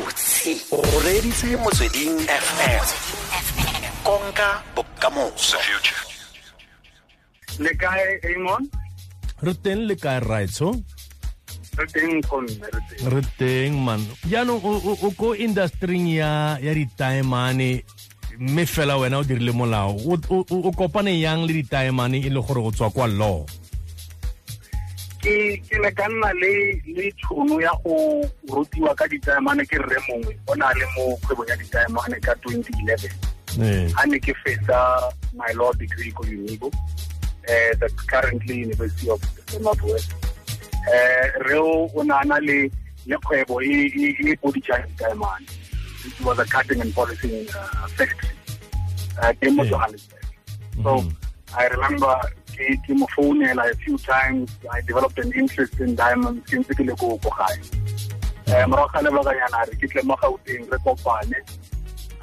gabotse o reditse motsweding fm konka bokamoso le kae amon re teng le kae raitso re teng konne re teng re teng man. Jaanong o- o o ko industryng ya ya ditaemane mme fela wena o dirile molao. O o- o- o kopane yang le ditaemane e le gore go tswa kwa law ke ke ne ka nna le le tšhono ya go rutiwa ka ditaemane ke rre mongwe o na le mo kgwebong ya ditaemane ka 2011 ee ha ne ke fetsa my law degree ko unibo uh, the currently university of the northwest. Uh, re o o na na le le kgwebo e e e boditšang ditaemane it was a cutting and polishing uh, factory uh, ke mo johannesburg so i remember ke mo founela a few times. I developed an interest in diamonds ke ntse ke le ko ko gae um morago ga lebakanyana re ke tle mo gauteng re kopane.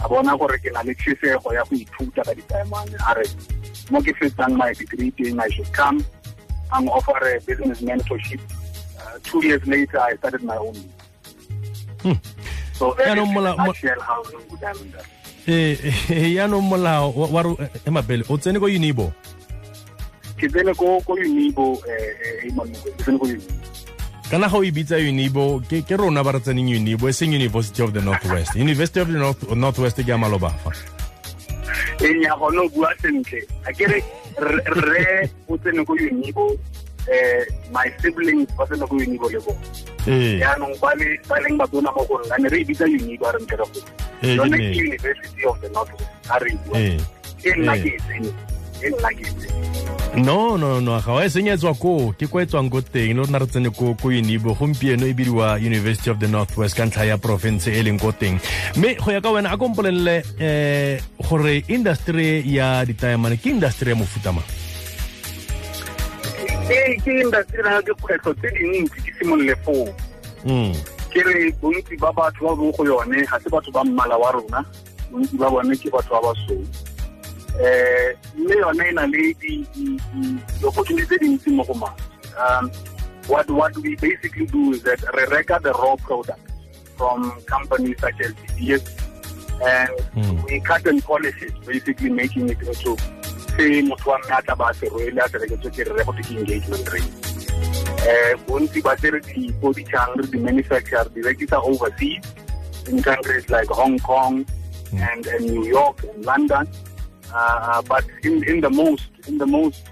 A bona gore ke na le tšhisego ya go ithuta ka ditaemane a re mo ke fetsang my degree teng i should come. Ang offer a business mentorship. Uh, two years later i started my own. Hmm. so that Yaanong is in a mola- mo- nutshell how Diamond. Ee, jaanong molao wa- eh, mapele o tsene ko unibo ke tsene ko ko unibo eh eh ke tsene ko unibo. Kana ga o e bitsa unibo ke ke rona ba re tseneng unibo e seng university of the northwest. University of the North, northwest ke ya malobafa. E nya gone o bua sentle. A kere re o tsene ko unibo eh my siblings ba tsene ko unibo le bona. Yaanong ba le ba leng ba tsona mo go nna ne re e bitsa unibo a re go Ee, yone ke university of the northwest a re e bua. E nna Ee. ke e tsene e nna ke e tsene no no no ga wa e senyetswa koo ko ke ko e tswang ko teng le rona re tsene ko ko unibo. Gompieno e bidiwa university of the northwest ka ntlha ya province e leng ko teng. Mme go ya ka wena a kompolelele um gore industry ya ditaemane ke industry ya mofutamang ee ke ke industry na ke kgwetlho tse dintsi ke simolole foo. Mm ke re bontsi ba batho ba bo go yone ga se batho ba mmala wa rona bontsi ba bone ke batho ba basou eh mme yone e na le di- di- di- di-opportunity tse dintsi mo go maswe um what what we basically do is that re reka the raw product from companies such as De Beers and Mm. we cut and polish it basically making it into se motho wa mme a tla ba se a se reketswe ke re re go ke engagement ring eh bontsi ba tse re di boditšhang re di manufacture di rekisa overseas in countries like Hong Kong and, and New York and London uh, but in, in the most in the most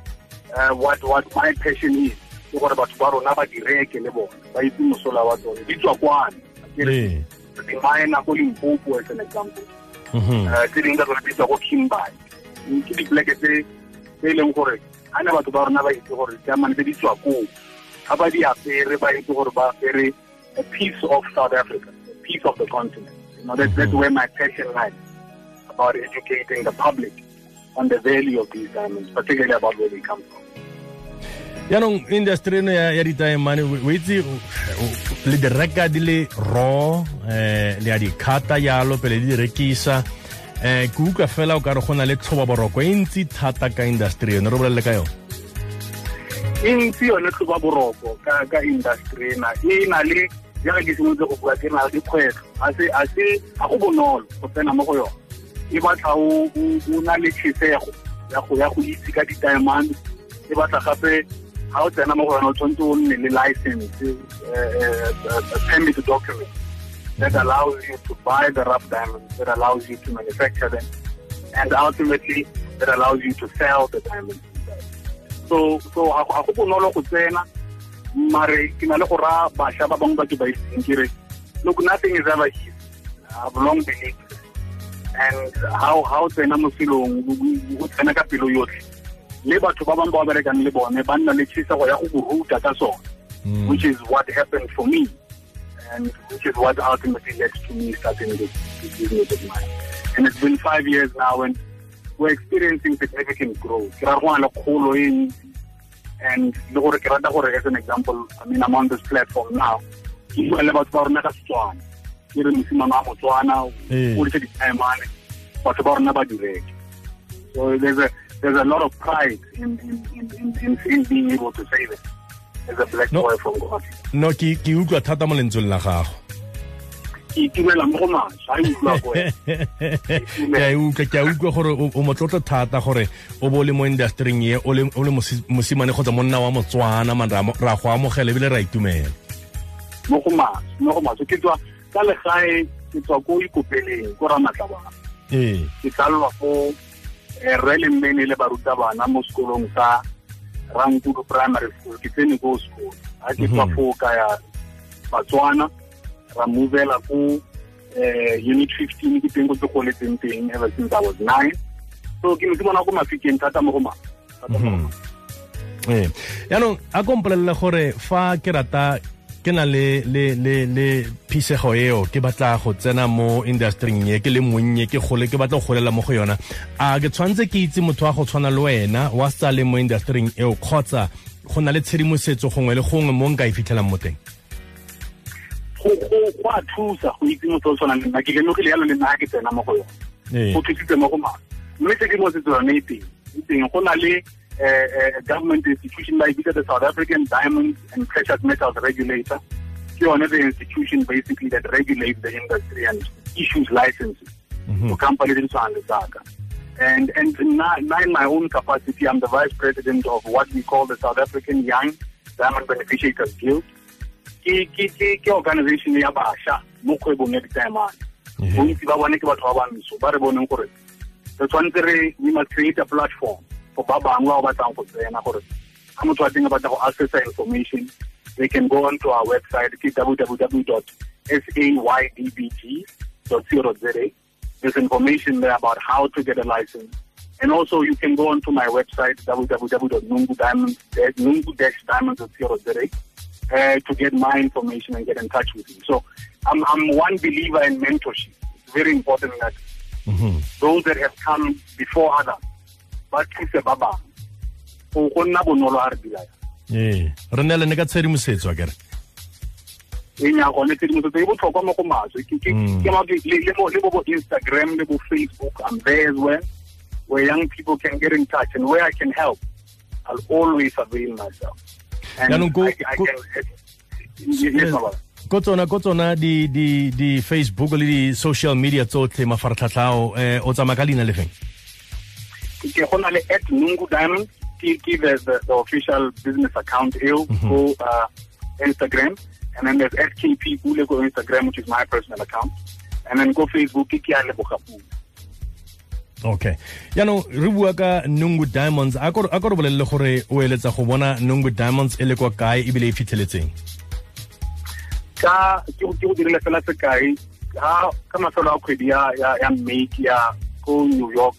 uh, what what my passion is ke gore batho ba rona ba di reke le bone ba itse mosola wa tsone. Di tswa kwane. Akere ee. di mine ko Limpopo as an example. Mhm. Uh, tse dingwe ka tsone di tswa ko Kimberley. Ke dipleke tse tse e leng gore a ne batho ba rona ba itse gore diamane tse di tswa koo ga ba di apere ba itse gore ba apere a piece of South Africa a piece of the continent. You know that's, that's where my passion lies about educating the public on the value of these diamonds particularly about where they come from. Yaanong industry eno ya ya ditaemane o itse le di reka di le raw um le ya di kgata jalo pele di rekisa. Um ke utlwa fela o ka re go na le tlhobaboroko e ntsi thata ka industry eno re bolelele ka yone. E ntsi yone tlhoba boroko ka industry ena. E na le jaaka ke simolotse go bua ke na le dikgwetlho. A a se a go bonolo go tsena mo go yone e batla o na le ya go ya go itse ka ditaemane e batla gape ga o tsena mo go yone o tshwanetse o nne le license eh, eh, permit document that allows you to buy the rough diamonds that allows you to manufacture them and ultimately that allows you to sell the diamonds. So so ga go bonolo go tsena mare ke na le go raya bašwa ba bangwe ba ba itseng ke re look nothing is ever easy. I've long. And how how tsena mo selong o- tsena ka pelo yotlhe. Le batho ba ba ba berekang le bone ba nna le ya go go ruta ka sone Mm. which is what happened for me and which is what ultimately led to me starting this, this business of mine. And it's been five years now and we're experiencing significant growth. Ke ra go na le kgolo e ntsi and le gore ke rata gore as an example i mean i'm on this platform now. Ke bua le batho ba rona ka setswana re mosimane wa motswana Ee. o diše ditaemane batho ba rona ba direke so there's a there's a lot of pride in in in in, in, in being able to say that as a black No. boy from God. no ke ke utlwa thata mo lentsweng la gago ke itumela mo go maswa a utlwa go ke a utlwa ke a utlwa gore o motlotlo thata gore o bo le mo industryng e o le mosimane kgotsa monna wa motswana man ra go amogela ebile ra itumela mo go maswa mo go maswa ke tswa ka legae ke tswa ko ikopeleng ko ramatlabana. Ee ke tsalwa ko rre re le mmene le barutabana mo sekolong sa rankudu primary school ke tsene ko school a ke tswa Mhm. foo ka ya batswana ra movela ko um unit 15 ke teng ko ke goletseng teng ever since i was nine. So ke ne ke bona ko mafikeng thata mo go ma Mhm. ee yaanong a kompolelele gore fa ke rata ke na le le le le phisego eo ke batla go tsena mo industryng e ke le monnye ke gole ke batla go golela mo go yona. A ke tshwanetse ke itse motho wa go tshwana le wena wa sa le mo industryng eo kgotsa go na le tshedimosetso gongwe le gongwe mo nka e fitlhelang mo teng? Go go- a thusa go itse motho o tshwanang le nna. Ke lemogile yalo le nna ga ke tsena mo go yone. Ee. Go thusitse mo go maswe mme tshedimosetso yone e teng. E teng go na le eh, eh, government institution like either the south african diamonds and precious metals regulator yone the institution basically that regulates the industry and issues licenses to companies in le tsaka and and in my own capacity i'm the vice president of what we call the south african young diamond beneficiaries guild. Ke organization ya bašwa mo kgwebong ya ditamane Ehe. bontsi ba bone ke batho ba bantsho ba re boneng gore re tshwanetse re we must create a platform for ba bangwe ba ba batlang go tsena gore ga motho a teng a batla go accessa information they can go on to our website ke www saydbg.co.za there's information there about how to get a license and also you can go on to my website www.nungu-diamonds.co.za uh, to get my information and get in touch with me. So I'm, I'm one believer in mentorship. It's very important that Mhm. those that have come before others ba thuse ba bangwe go go nna bonolo a re dira ee re neelene ka tshedimosetso a kere e nya gone tshedimosetso e botlhokwa mo go maswe. Mm. le le le mo bo instagram le bo facebook i'm there as well where young people can get in touch and where i can help. I'll always avail myself. And ko- I, I ko- can, yes, ko tsona ko tsona di di di facebook le di social media tsotlhe mafaratlhatlhao ao eh, o tsamaya ka leina le feng ke go na le at nungu diamond ke ke the, the, the official business account eo go uh, instagram. And then there's at kp pule go instagram which is my personal account. And then go facebook ke ke a leboga pule okay. Yaanong re bua ka nungu diamonds. A ko re bolelele gore o eletsa go bona nungu diamonds e le kwa kae ebile e fitlheletseng? Ka ke go dirile fela sekai. Ka mafelo a kgwedi ya ya ya ko New York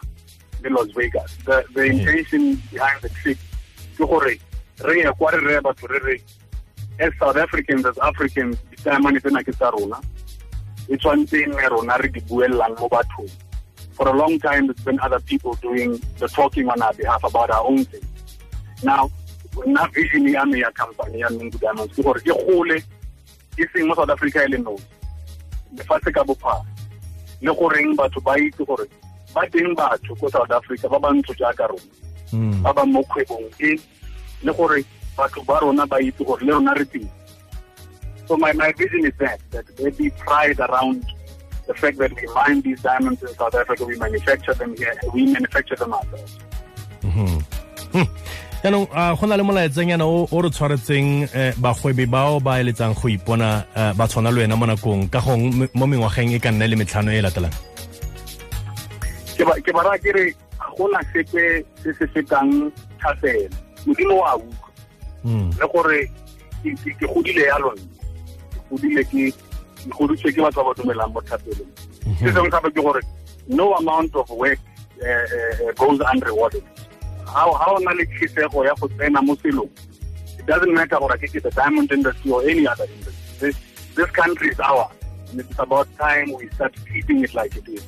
le Las Vegas. The the hmm. intention behind the trip ke gore re ye kwa re re batho re re as South Africans as Africans ditamane tsena ke tsa rona e tshwanetse e nne rona re di buellang mo bathong. For a long time there's been other people doing the talking on our behalf about our own thing. Now nna vision ya me ya company ya Nungu Diamonds ke gore e gole e seng mo south africa e le nosi lefatshe ka bophara le goreng batho ba itse gore ba teng batho ko south africa ba bantsho jaaka rona. Mm. ba ba mo kgwebong e le gore batho ba rona ba itse gore le rona re teng. So my, my vision is that that there be pride around the fact that we mine these diamonds in south africa we manufacture them here we manufacture them ourselves. Mm Hmm. yaanong a go na le molaetsanyana o o re tshwaretseng eh, bagwebi bao ba eletsang go ipona eh, ba tshwana le wena mo nakong. Ka gong mo mengwageng e ka nna le metlhano e e latelang ke ba ke ba raya ke re ga gona sepe se se fetang thaselo modimo wa utlwa. Mm. le gore ke godile yalo nna. ke godile ke ke ke batho ba ba dumelang mo thapelong se sengwe gape ke gore no amount of work uh, uh, goes unrewarded. Ha o na le kgisego ya go tsena mo selong it doesn't matter gore ke ke the diamond industry or any other industry. This, this country is ours. And it's about time we start treating it like it is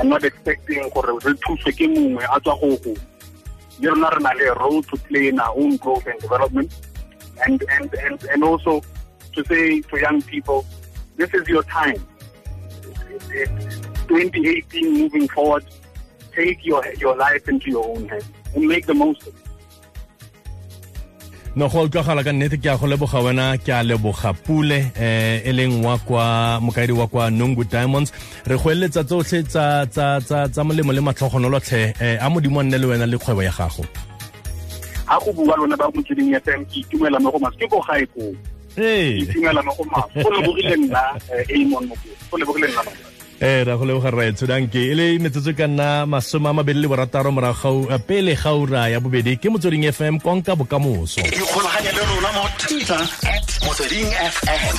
and not expecting gore re thuswe ke mongwe a tswa go go. Le rona re na le role to play in our own growth and development. And and and and also to say to young people this is your time. It- it- 2018 moving forward take your your life into your own hands and make the most of it no go utlwagala ka nnete ke a go leboga wena ke a leboga pule eh e leng wa kwa mokaedi wa kwa nongu diamonds. Re go eletsa tsotlhe tsa tsa tsa tsa molemo le matlhogonolotlhe eh a modimo a nne le wena le kgwebo ya gago. Ga go bua lona ba motsweding fm ke itumela mo go mas ke ko gae koo. Ke itumela mo go mas go lebogile nna amon mo go lebogile nna ee ra go leboga rra etshodanke e le metsotso ka nna masome a mabedi le borataro morago pele gaura ya bobedi ke motsweding fm konka bokamoso ikgolaganya le rona mo twitter at motsweding fm